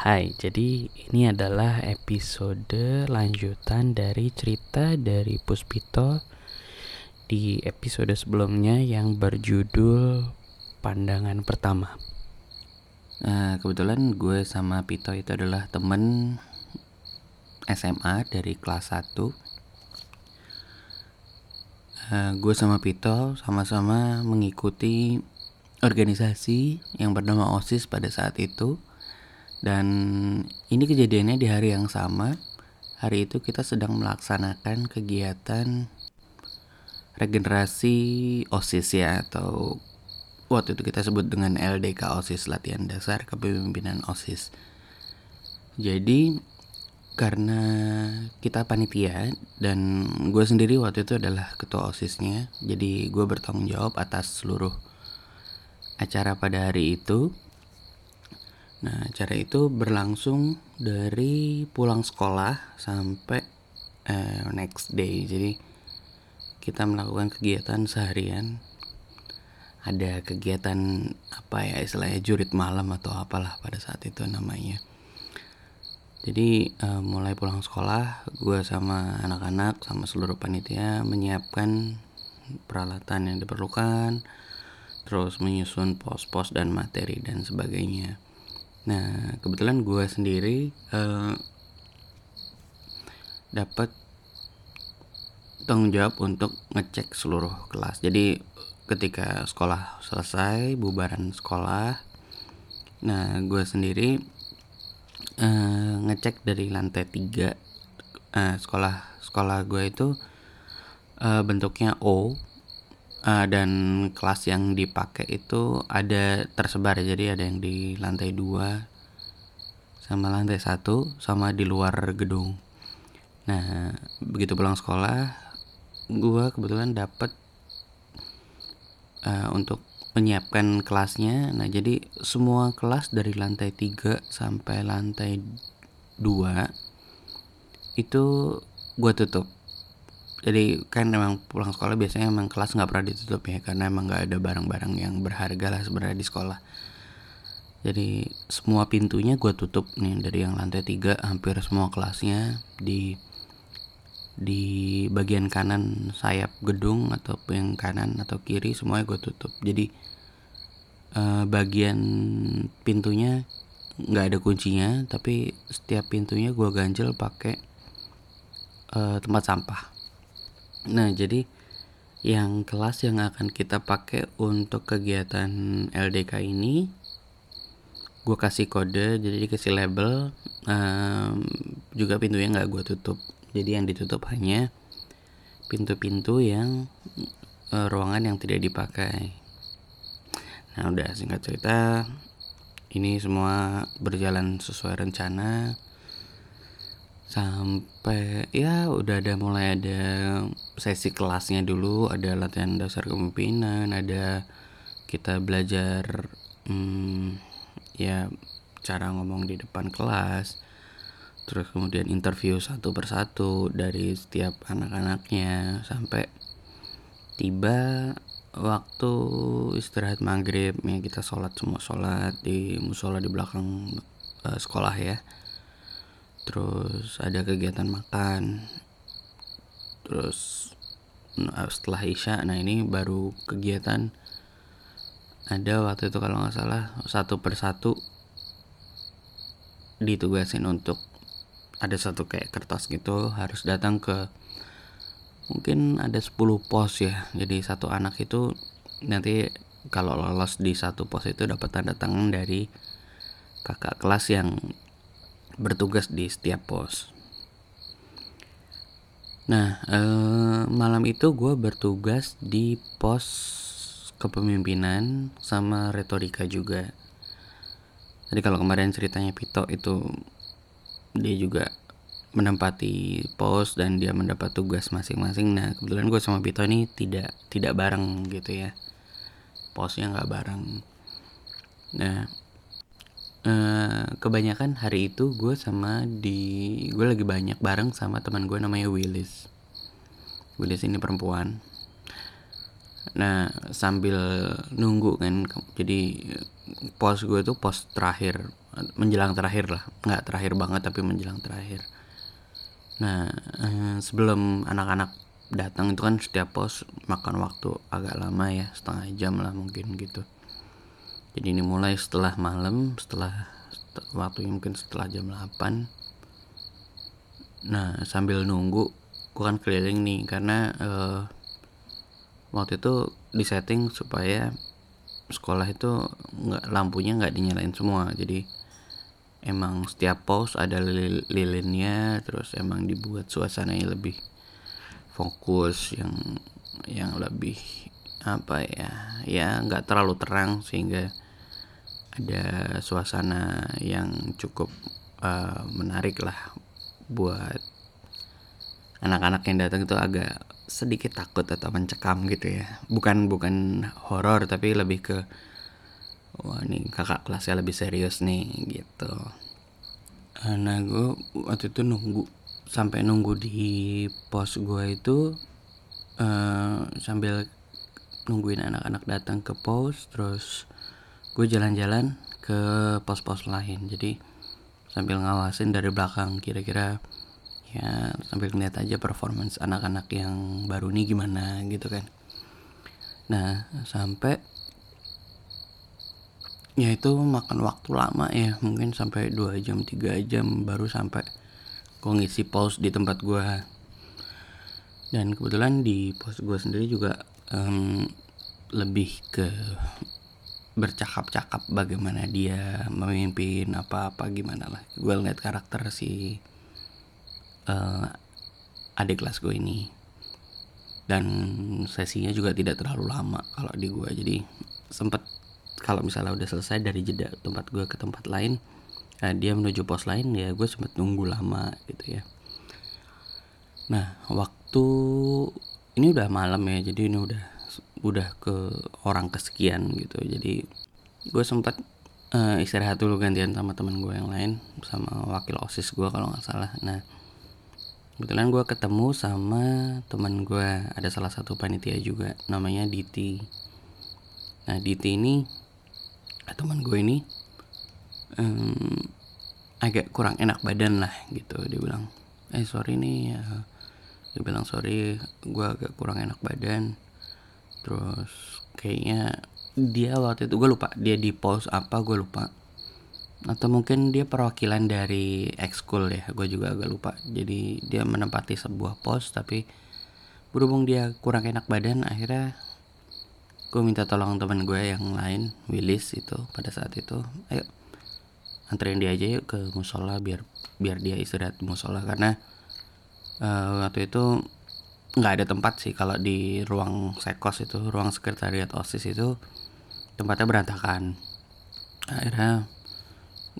Hai, jadi ini adalah episode lanjutan dari cerita dari Puspito di episode sebelumnya yang berjudul Pandangan Pertama. Nah, kebetulan gue sama Pito itu adalah temen SMA dari kelas 1 uh, Gue sama Pito sama-sama mengikuti organisasi yang bernama OSIS pada saat itu dan ini kejadiannya di hari yang sama. Hari itu kita sedang melaksanakan kegiatan regenerasi OSIS ya atau waktu itu kita sebut dengan LDK OSIS latihan dasar kepemimpinan OSIS. Jadi karena kita panitia dan gue sendiri waktu itu adalah ketua OSISnya, jadi gue bertanggung jawab atas seluruh acara pada hari itu Nah, cara itu berlangsung dari pulang sekolah sampai uh, next day. Jadi kita melakukan kegiatan seharian. Ada kegiatan apa ya istilahnya jurit malam atau apalah pada saat itu namanya. Jadi uh, mulai pulang sekolah, gue sama anak-anak sama seluruh panitia menyiapkan peralatan yang diperlukan, terus menyusun pos-pos dan materi dan sebagainya Nah, kebetulan gue sendiri uh, dapat tanggung jawab untuk ngecek seluruh kelas. Jadi ketika sekolah selesai, bubaran sekolah, nah gue sendiri uh, ngecek dari lantai tiga uh, sekolah sekolah gue itu uh, bentuknya O uh, dan kelas yang dipakai itu ada tersebar jadi ada yang di lantai dua sama lantai satu sama di luar gedung. Nah begitu pulang sekolah gue kebetulan dapat uh, untuk menyiapkan kelasnya. Nah jadi semua kelas dari lantai 3 sampai lantai 2 itu gue tutup jadi kan emang pulang sekolah biasanya emang kelas nggak pernah ditutup ya karena emang nggak ada barang-barang yang berharga lah sebenarnya di sekolah. Jadi semua pintunya gue tutup nih dari yang lantai tiga hampir semua kelasnya di di bagian kanan sayap gedung atau yang kanan atau kiri semuanya gue tutup. Jadi eh, bagian pintunya nggak ada kuncinya tapi setiap pintunya gue ganjel pakai eh, tempat sampah Nah, jadi yang kelas yang akan kita pakai untuk kegiatan LDK ini gue kasih kode jadi dikasih label um, juga pintunya nggak gue tutup. Jadi yang ditutup hanya pintu-pintu yang uh, ruangan yang tidak dipakai. Nah udah singkat cerita ini semua berjalan sesuai rencana sampai ya udah ada mulai ada sesi kelasnya dulu ada latihan dasar kepemimpinan ada kita belajar hmm, ya cara ngomong di depan kelas terus kemudian interview satu persatu dari setiap anak-anaknya. Sampai tiba waktu istirahat maghrib ya kita sholat semua sholat di musola di belakang uh, sekolah ya terus ada kegiatan makan. Terus nah, setelah isya nah ini baru kegiatan. Ada waktu itu kalau nggak salah satu persatu ditugasin untuk ada satu kayak kertas gitu harus datang ke mungkin ada 10 pos ya. Jadi satu anak itu nanti kalau lolos di satu pos itu dapat tanda tangan dari kakak kelas yang bertugas di setiap pos. Nah, eh, malam itu gue bertugas di pos kepemimpinan sama retorika juga. Jadi kalau kemarin ceritanya Pito itu dia juga menempati pos dan dia mendapat tugas masing-masing. Nah kebetulan gue sama Pito ini tidak tidak bareng gitu ya. Posnya nggak bareng. Nah Uh, kebanyakan hari itu gue sama di gue lagi banyak bareng sama teman gue namanya Willis. Willis ini perempuan. Nah sambil nunggu kan jadi pos gue tuh pos terakhir menjelang terakhir lah. Nggak terakhir banget tapi menjelang terakhir. Nah eh, sebelum anak-anak datang itu kan setiap pos makan waktu agak lama ya setengah jam lah mungkin gitu jadi ini mulai setelah malam setelah waktu mungkin setelah jam 8 nah sambil nunggu gue kan keliling nih karena uh, waktu itu disetting supaya sekolah itu nggak lampunya nggak dinyalain semua. Jadi emang setiap pos ada lilinnya terus emang dibuat suasananya lebih fokus yang yang lebih apa ya? Ya nggak terlalu terang sehingga ada suasana yang cukup uh, menarik lah buat anak-anak yang datang itu agak sedikit takut atau mencekam gitu ya. Bukan bukan horor tapi lebih ke wah ini kakak kelasnya lebih serius nih gitu. Nah gue waktu itu nunggu sampai nunggu di pos gue itu uh, sambil nungguin anak-anak datang ke pos terus gue jalan-jalan ke pos-pos lain. Jadi sambil ngawasin dari belakang kira-kira ya sambil ngeliat aja performance anak-anak yang baru nih gimana gitu kan. Nah sampai ya itu makan waktu lama ya mungkin sampai 2 jam 3 jam baru sampai gue ngisi pos di tempat gue dan kebetulan di pos gue sendiri juga um, lebih ke bercakap-cakap bagaimana dia memimpin apa-apa gimana lah. Gue ngeliat karakter si uh, adik kelas gue ini. Dan sesinya juga tidak terlalu lama kalau di gue jadi sempet kalau misalnya udah selesai dari jeda tempat gue ke tempat lain nah, dia menuju pos lain ya gue sempet nunggu lama gitu ya. Nah waktu ini udah malam ya jadi ini udah udah ke orang kesekian gitu jadi gue sempat uh, istirahat dulu gantian sama temen gue yang lain sama wakil osis gue kalau nggak salah nah kebetulan gue ketemu sama teman gue ada salah satu panitia juga namanya Diti nah Diti ini teman gue ini um, agak kurang enak badan lah gitu dia bilang eh sorry nih ya. Dia bilang sorry gue agak kurang enak badan. Terus kayaknya dia waktu itu gue lupa dia di post apa gue lupa. Atau mungkin dia perwakilan dari ekskul ya gue juga agak lupa. Jadi dia menempati sebuah pos tapi berhubung dia kurang enak badan akhirnya gue minta tolong teman gue yang lain Willis itu pada saat itu ayo anterin dia aja yuk ke musola biar biar dia istirahat di musola. Karena uh, waktu itu nggak ada tempat sih kalau di ruang sekos itu ruang sekretariat osis itu tempatnya berantakan. Akhirnya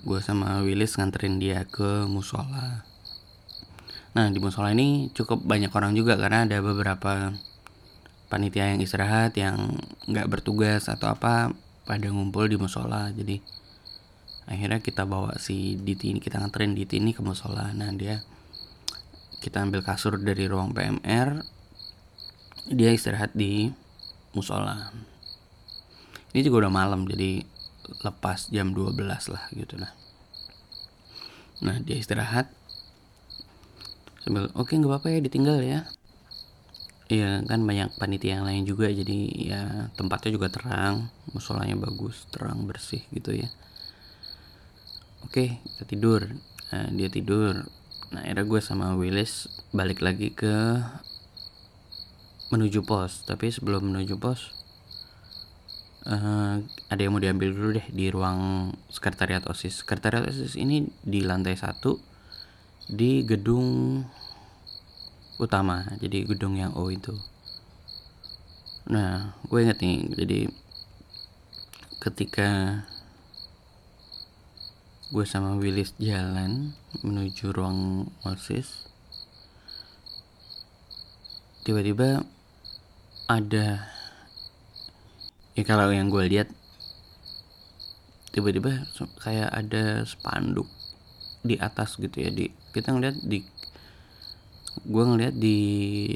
gue sama Willis nganterin dia ke musola. Nah di musola ini cukup banyak orang juga karena ada beberapa panitia yang istirahat yang nggak bertugas atau apa pada ngumpul di musola. Jadi akhirnya kita bawa si Diti ini kita nganterin Diti ini ke musola. Nah dia kita ambil kasur dari ruang PMR dia istirahat di musola. Ini juga udah malam jadi lepas jam 12 lah gitu nah. Nah dia istirahat. Sambil oke okay, nggak apa-apa ya ditinggal ya. Iya kan banyak panitia yang lain juga jadi ya tempatnya juga terang musolanya bagus terang bersih gitu ya. Oke kita tidur. Nah, dia tidur nah akhirnya gue sama Willis balik lagi ke menuju pos. Tapi sebelum menuju pos uh, ada yang mau diambil dulu deh di ruang sekretariat osis. Sekretariat osis ini di lantai satu di gedung utama jadi gedung yang O itu. Nah gue inget nih jadi ketika gue sama Willis jalan menuju ruang OSIS tiba-tiba ada ya kalau yang gue lihat tiba-tiba kayak ada spanduk di atas gitu ya di kita ngeliat di gue ngeliat di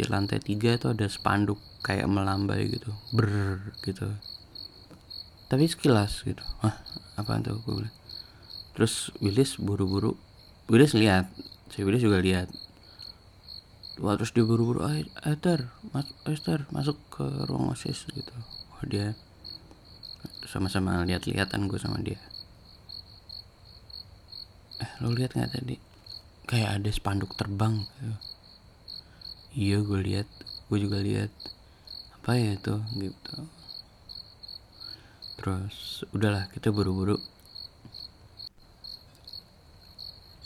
lantai tiga tuh ada spanduk kayak melambai gitu ber gitu. Tapi sekilas gitu. Ah apa tuh gue bilang terus Willis buru-buru Willis lihat si Willis juga lihat. Wah, terus dia buru-buru Esther mas Esther masuk ke ruang osis gitu. Wah, dia sama-sama lihat-lihatan gue sama dia. Eh lo lihat nggak tadi? Kayak ada spanduk terbang. Gitu. iya gue lihat gue juga lihat. Apa ya itu? Gitu. Terus udahlah kita buru-buru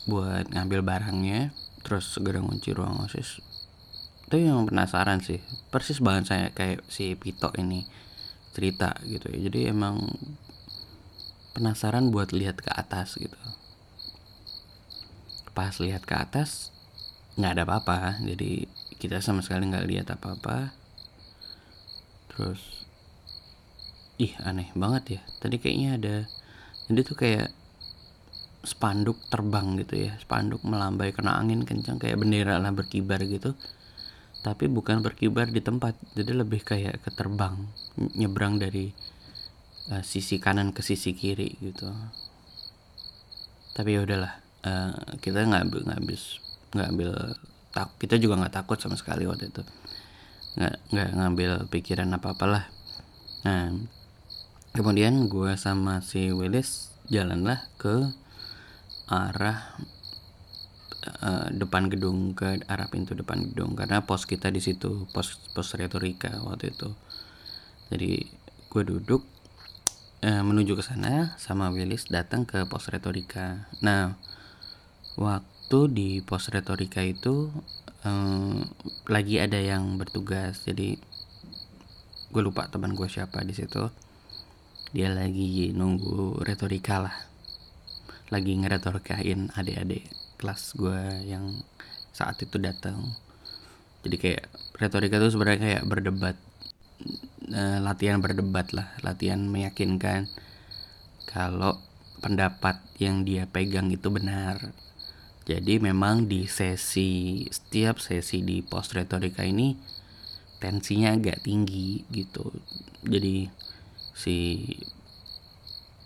buat ngambil barangnya terus segera kunci ruang osis. Tapi yang penasaran sih. Persis banget saya kayak si Pito ini cerita gitu ya. Jadi emang penasaran buat lihat ke atas gitu. Pas lihat ke atas nggak ada apa-apa. Jadi kita sama sekali nggak lihat apa-apa. Terus ih aneh banget ya. Tadi kayaknya ada jadi tuh kayak spanduk terbang gitu ya. Spanduk melambai kena angin kencang kayak bendera lah berkibar gitu. Tapi bukan berkibar di tempat jadi lebih kayak keterbang nyebrang dari uh, sisi kanan ke sisi kiri gitu. Tapi ya udahlah uh, kita nggak nggak habis nggak ambil tak kita juga nggak takut sama sekali waktu itu. Nggak nggak ngambil pikiran apa apalah nah kemudian gue sama si Willis jalanlah ke arah uh, depan gedung ke arah pintu depan gedung. Karena pos kita di situ pos pos retorika waktu itu. Jadi gue duduk uh, menuju ke sana sama Willis datang ke pos retorika. Nah waktu di pos retorika itu um, lagi ada yang bertugas. Jadi gue lupa teman gue siapa di situ. Dia lagi nunggu retorika lah lagi ngeretorikain adik-adik kelas gue yang saat itu datang. Jadi kayak retorika itu sebenarnya kayak berdebat uh, latihan berdebat lah latihan meyakinkan kalau pendapat yang dia pegang itu benar. Jadi memang di sesi setiap sesi di post retorika ini tensinya agak tinggi gitu. Jadi si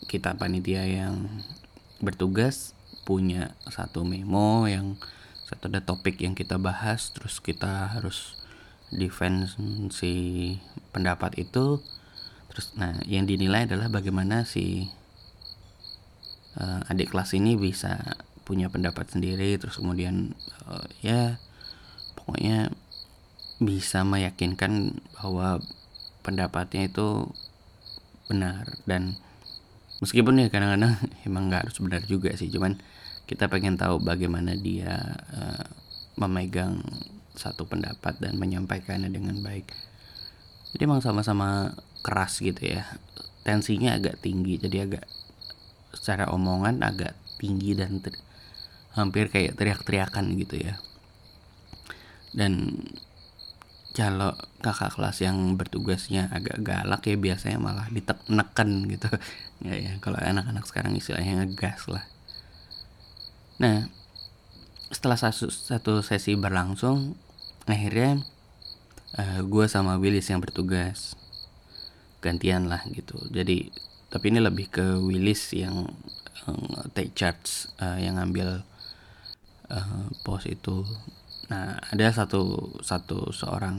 kita panitia yang bertugas punya satu memo yang satu ada topik yang kita bahas terus kita harus defense si pendapat itu. Terus nah yang dinilai adalah bagaimana si uh, adik kelas ini bisa punya pendapat sendiri terus kemudian uh, ya pokoknya bisa meyakinkan bahwa pendapatnya itu benar. Dan meskipun ya kadang-kadang emang nggak harus benar juga sih. Cuman kita pengen tahu bagaimana dia uh, memegang satu pendapat dan menyampaikannya dengan baik. Jadi emang sama-sama keras gitu ya. Tensinya agak tinggi jadi agak secara omongan agak tinggi dan hampir kayak teriak-teriakan gitu ya. Dan kalau kakak kelas yang bertugasnya agak galak ya biasanya malah ditekan gitu. Ya ya kalau anak-anak sekarang istilahnya ngegas lah. Nah setelah satu, satu sesi berlangsung akhirnya uh, eh, gue sama Willis yang bertugas. Gantian lah gitu. Jadi tapi ini lebih ke Willis yang uh, take charge uh, yang ngambil uh, pos itu Nah, ada satu satu seorang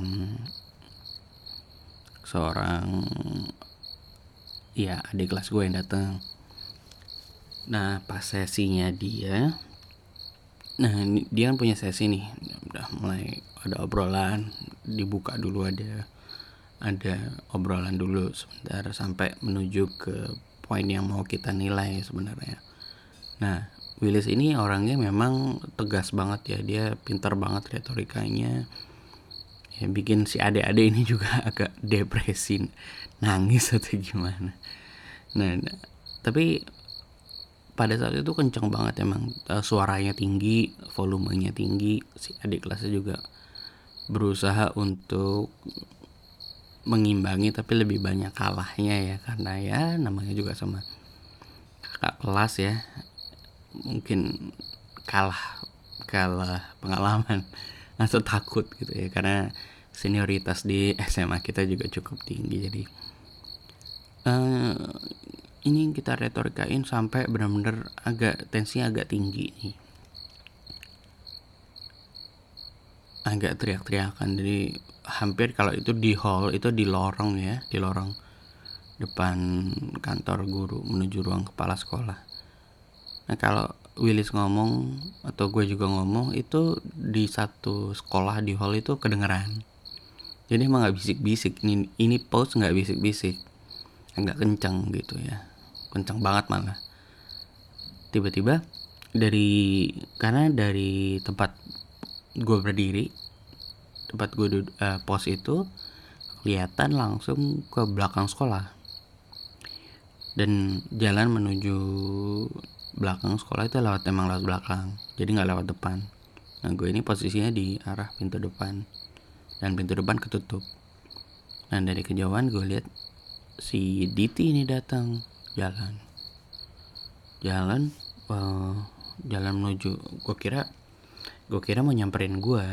seorang ya adik kelas gue yang datang. Nah, pas sesinya dia Nah, dia kan punya sesi nih. Udah mulai ada obrolan, dibuka dulu ada ada obrolan dulu sebentar sampai menuju ke poin yang mau kita nilai sebenarnya. Nah, Willis ini orangnya memang tegas banget ya. Dia pintar banget retorikanya. Ya bikin si adik-adik ini juga agak depresi nangis atau gimana. Nah, tapi pada saat itu kenceng banget emang. Uh, suaranya tinggi volumenya tinggi. Si adik kelasnya juga berusaha untuk mengimbangi tapi lebih banyak kalahnya ya. Karena ya namanya juga sama kakak kelas ya mungkin kalah kalah pengalaman. Atau takut gitu ya karena senioritas di SMA kita juga cukup tinggi jadi uh, ini kita retorikain sampai benar-benar agak tensinya agak tinggi nih. Agak teriak-teriakan jadi hampir kalau itu di hall itu di lorong ya di lorong depan kantor guru menuju ruang kepala sekolah nah kalau Willis ngomong atau gue juga ngomong itu di satu sekolah di hall itu kedengeran. Jadi emang nggak bisik-bisik. Ini ini post nggak bisik-bisik. Agak kencang gitu ya. Kencang banget malah. Tiba-tiba dari karena dari tempat gue berdiri tempat gue uh, pos itu kelihatan langsung ke belakang sekolah. Dan jalan menuju belakang sekolah itu lewat emang lewat belakang. Jadi nggak lewat depan. Nah gue ini posisinya di arah pintu depan. Dan pintu depan ketutup. Dan dari kejauhan gue lihat si Diti ini datang jalan. Jalan uh, jalan menuju gue kira gue kira mau nyamperin gue.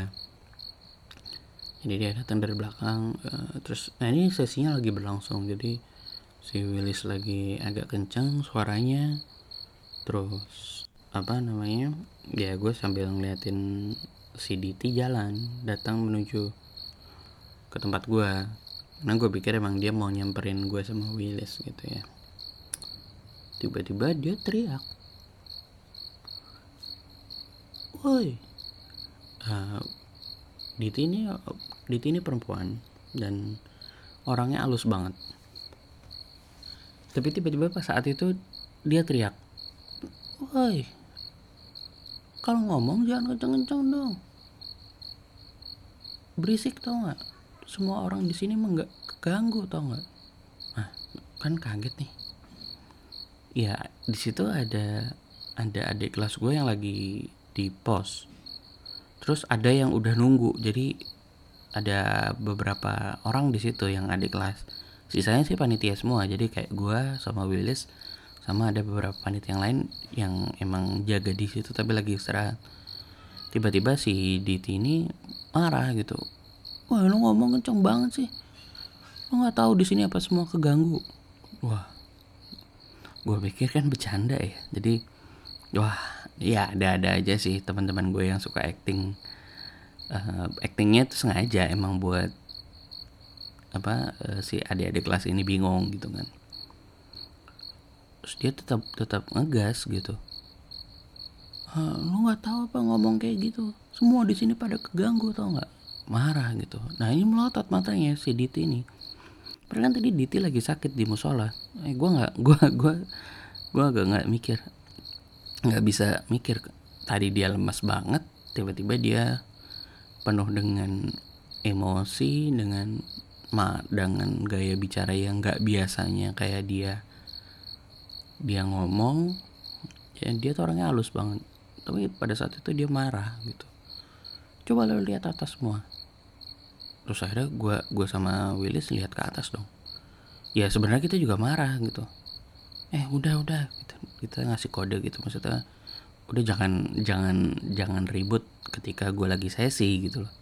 Jadi dia datang dari belakang uh, terus nah ini sesinya lagi berlangsung. Jadi si Willis lagi agak kencang suaranya terus apa namanya ya gue sambil ngeliatin si Diti jalan datang menuju ke tempat gue karena gue pikir emang dia mau nyamperin gue sama Willis gitu ya. Tiba-tiba dia teriak. Woi uh, Diti ini Diti ini perempuan dan orangnya halus banget. Tapi tiba-tiba pas saat itu dia teriak woi kalau ngomong jangan kenceng-kenceng dong. Berisik tau nggak? Semua orang di sini emang nggak keganggu tau nggak? Nah kan kaget nih. Ya di situ ada ada adik kelas gue yang lagi di pos. Terus ada yang udah nunggu jadi ada beberapa orang di situ yang adik kelas. Sisanya sih panitia semua jadi kayak gue sama Willis sama ada beberapa panitia yang lain yang emang jaga di situ tapi lagi istirahat. Tiba-tiba si Diti ini marah gitu. Wah lu ngomong kenceng banget sih. Lu nggak tahu di sini apa semua keganggu. Wah. Gue pikir kan bercanda ya. Jadi wah ya ada-ada aja sih teman-teman gue yang suka acting. Uh, actingnya tuh sengaja emang buat apa uh, si adik-adik kelas ini bingung gitu kan terus dia tetap tetap ngegas gitu. Lu nggak tahu apa ngomong kayak gitu? Semua di sini pada keganggu tau nggak? Marah gitu. Nah ini melotot matanya si Diti ini. Padahal kan tadi Diti lagi sakit di musola. Eh gue nggak gue gue gue agak nggak mikir nggak bisa mikir. Tadi dia lemas banget tiba-tiba dia penuh dengan emosi dengan ma dengan gaya bicara yang nggak biasanya kayak dia dia ngomong ya dia tuh orangnya halus banget. Tapi pada saat itu dia marah gitu. Coba lo lihat atas semua. Terus akhirnya gue gue sama Willis lihat ke atas dong. Ya sebenarnya kita juga marah gitu. Eh udah udah gitu. kita ngasih kode gitu maksudnya udah jangan jangan jangan ribut ketika gue lagi sesi gitu loh.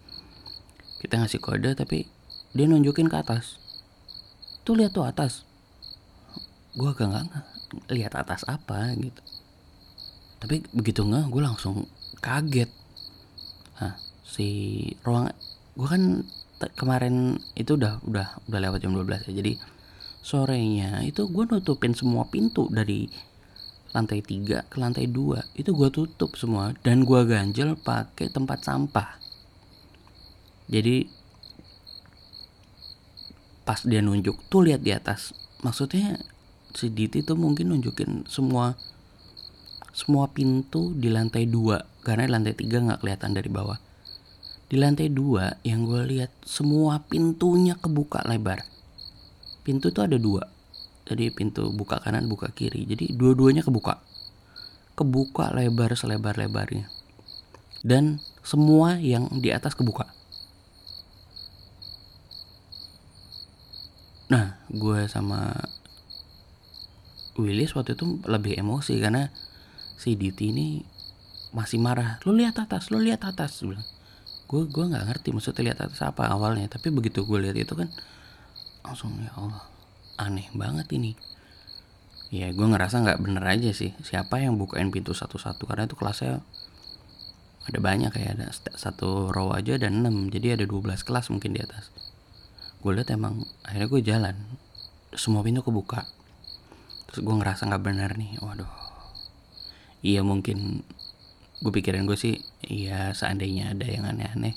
Kita ngasih kode tapi dia nunjukin ke atas. Tuh lihat tuh atas. Gue agak nggak lihat atas apa gitu. Tapi begitu nggak gue langsung kaget. Nah si ruang gue kan kemarin itu udah udah udah lewat jam 12 ya. Jadi sorenya itu gue nutupin semua pintu dari lantai 3 ke lantai 2 itu gue tutup semua dan gue ganjel pakai tempat sampah. Jadi pas dia nunjuk tuh lihat di atas. Maksudnya si Diti tuh mungkin nunjukin semua semua pintu di lantai 2 karena lantai 3 nggak kelihatan dari bawah. Di lantai 2 yang gue lihat semua pintunya kebuka lebar. Pintu tuh ada dua. Jadi pintu buka kanan buka kiri. Jadi dua-duanya kebuka. Kebuka lebar selebar-lebarnya dan semua yang di atas kebuka. Nah gue sama Willis waktu itu lebih emosi karena si Diti ini masih marah lo lihat atas lo lihat atas gue gue nggak ngerti maksudnya lihat atas apa awalnya tapi begitu gue lihat itu kan langsung ya Allah aneh banget ini. Ya gue ngerasa nggak bener aja sih siapa yang bukain pintu satu-satu karena itu kelasnya ada banyak kayak ada satu row aja ada 6 jadi ada 12 kelas mungkin di atas. Gue lihat emang akhirnya gue jalan semua pintu kebuka terus gue ngerasa nggak benar nih waduh. Iya mungkin gue pikirin gue sih iya seandainya ada yang aneh-aneh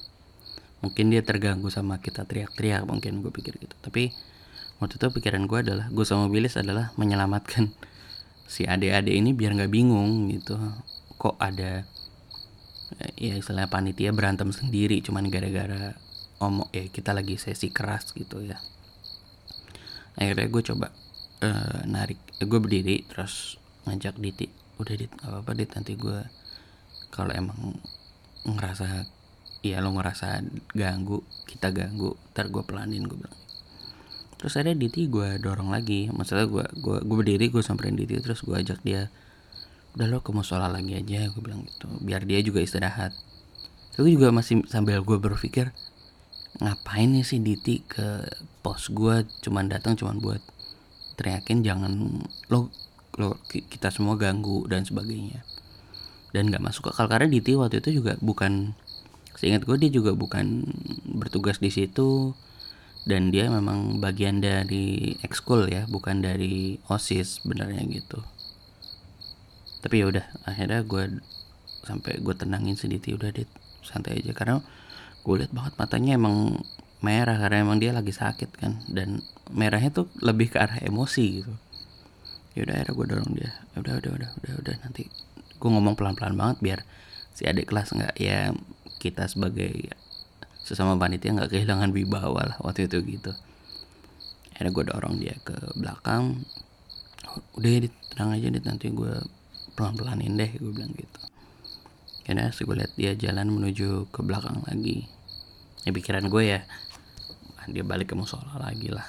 mungkin dia terganggu sama kita teriak-teriak mungkin gue pikir gitu. Tapi waktu itu pikiran gue adalah gue sama Willis adalah menyelamatkan si adik-adik ini biar nggak bingung gitu. Kok ada ya istilahnya panitia berantem sendiri cuman gara-gara omong ya kita lagi sesi keras gitu ya. Akhirnya gue coba uh, narik eh, gue berdiri terus ngajak Diti udah dit apa apa dit nanti gue kalau emang ngerasa ya lo ngerasa ganggu kita ganggu ntar gue pelanin gue bilang. Terus ada Diti gue dorong lagi maksudnya gue gue gue berdiri gue samperin Diti terus gue ajak dia udah lo ke musola lagi aja gue bilang gitu biar dia juga istirahat. Tapi juga masih sambil gue berpikir ngapain nih si Diti ke pos gue cuman datang cuman buat teriakin jangan lo lo kita semua ganggu dan sebagainya. Dan nggak masuk akal karena Diti waktu itu juga bukan seingat gue dia juga bukan bertugas di situ. Dan dia memang bagian dari ekskul ya bukan dari osis sebenarnya gitu. Tapi ya udah akhirnya gue sampai gue tenangin sedikit udah dit santai aja. Karena gue lihat banget matanya emang merah karena emang dia lagi sakit kan. Dan merahnya tuh lebih ke arah emosi gitu. Ya udah akhirnya gue dorong dia. Ya udah udah udah udah udah. Nanti gue ngomong pelan pelan banget biar si adik kelas nggak ya kita sebagai sesama panitia nggak kehilangan wibawa lah waktu itu gitu. Akhirnya gue dorong dia ke belakang. Udah ya aja dit. Nanti gue pelan-pelanin deh gue bilang gitu. Karena gue lihat dia jalan menuju ke belakang lagi. Ya pikiran gue ya dia balik ke musola lagi lah.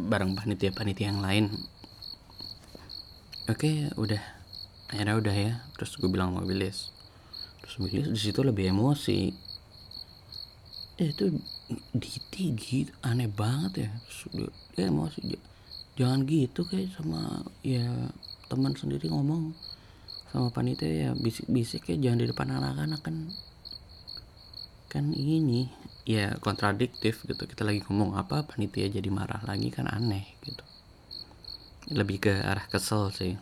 Bareng panitia-panitia yang lain. Oke udah. Akhirnya udah ya. Terus gue bilang sama Willis. Terus Willis di situ lebih emosi. Eh, itu Diti gitu aneh banget ya. Sudah dia emosi. Jangan gitu kayak sama ya teman sendiri ngomong sama panitia ya bisik-bisik ya jangan di depan anak-anak kan kan ini ya kontradiktif gitu. Kita lagi ngomong apa panitia jadi marah lagi kan aneh gitu. Lebih ke arah kesel sih.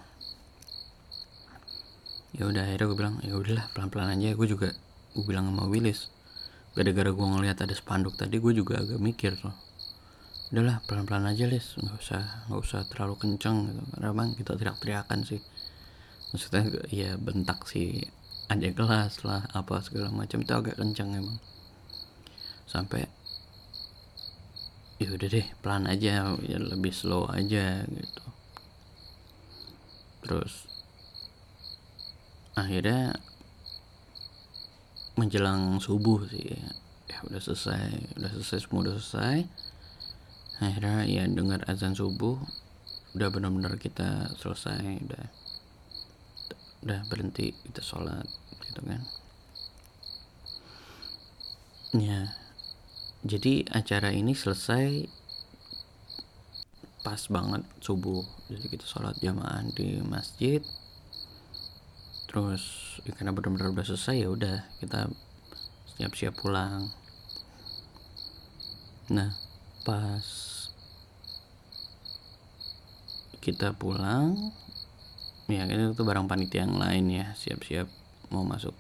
Ya udah akhirnya gue bilang ya udahlah pelan-pelan aja. Gue juga gue bilang sama Willis gara-gara gue ngeliat ada spanduk tadi gue juga agak mikir tuh. Udahlah pelan-pelan aja lis. Nggak usah nggak usah terlalu kenceng gitu. Karena emang kita teriak-teriakan sih. Maksudnya ya bentak si adik kelas lah apa segala macam itu agak kenceng emang sampai ya udah deh pelan aja ya lebih slow aja gitu. Terus akhirnya menjelang subuh sih ya udah selesai udah selesai semua udah selesai. Akhirnya ya dengar azan subuh udah benar-benar kita selesai udah udah berhenti kita sholat gitu kan. Ya jadi acara ini selesai pas banget subuh. Jadi kita sholat jamaah di masjid. Terus ya karena benar-benar udah selesai ya udah kita siap-siap pulang. Nah pas kita pulang ya ini tuh barang panitia yang lain ya siap-siap mau masuk.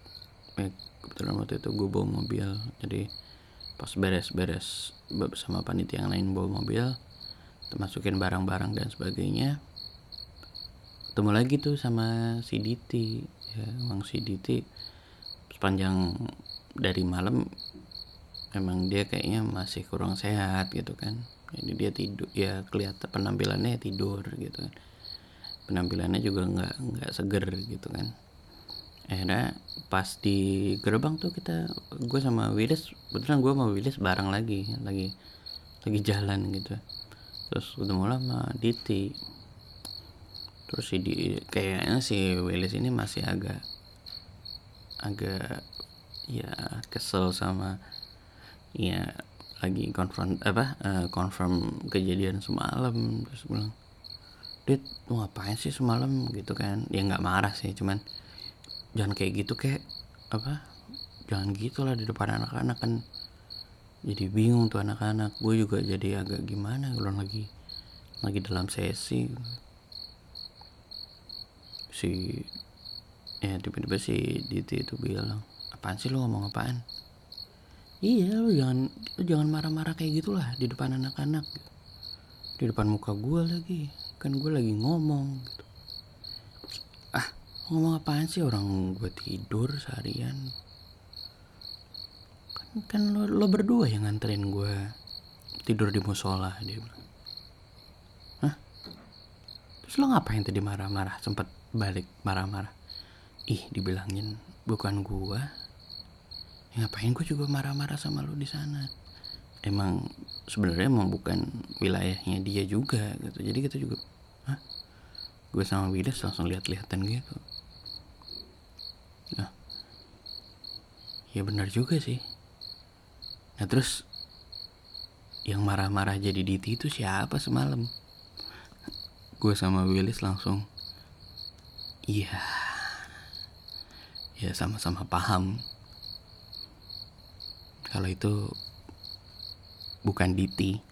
Eh, kebetulan waktu itu gue bawa mobil jadi pas beres-beres bersama panitia yang lain bawa mobil masukin barang-barang dan sebagainya ketemu lagi tuh sama si Diti ya emang si Diti. Sepanjang dari malam emang dia kayaknya masih kurang sehat gitu kan. Jadi dia tidur ya kelihatan penampilannya tidur gitu kan. Penampilannya juga nggak nggak seger gitu kan akhirnya pas di gerbang tuh kita gue sama Willis betulan gue sama Willis bareng lagi lagi lagi jalan gitu. Terus udah mulai sama Diti. Terus si di kayaknya si Willis ini masih agak agak ya kesel sama ya lagi konfront apa uh, confirm kejadian semalam. Terus bilang Dit lu ngapain sih semalam? Gitu kan. Ya nggak marah sih cuman jangan kayak gitu kayak apa? Jangan gitulah di depan anak-anak kan. Jadi bingung tuh anak-anak. Gue juga jadi agak gimana kalau lagi lagi dalam sesi. Si ya tiba-tiba si Diti itu bilang apaan sih lu ngomong apaan? Iya lu jangan lu jangan marah-marah kayak gitulah di depan anak-anak. Di depan muka gue lagi. Kan gue lagi ngomong gitu ngomong apaan sih orang gue tidur seharian? Kan kan lo, lo berdua yang nganterin gue tidur di musola dia bilang. Hah? terus lo ngapain tadi marah-marah? Sempet balik marah-marah? Ih dibilangin bukan gue ya ngapain gue juga marah-marah sama lo di sana? Emang sebenarnya emang bukan wilayahnya dia juga gitu. Jadi kita juga Hah? gue sama Widas langsung lihat-lihatan gitu nah ya benar juga sih. Nah terus yang marah-marah jadi Diti itu siapa semalam? Gue sama Willis langsung iya. Ya sama-sama paham. Kalau itu bukan Diti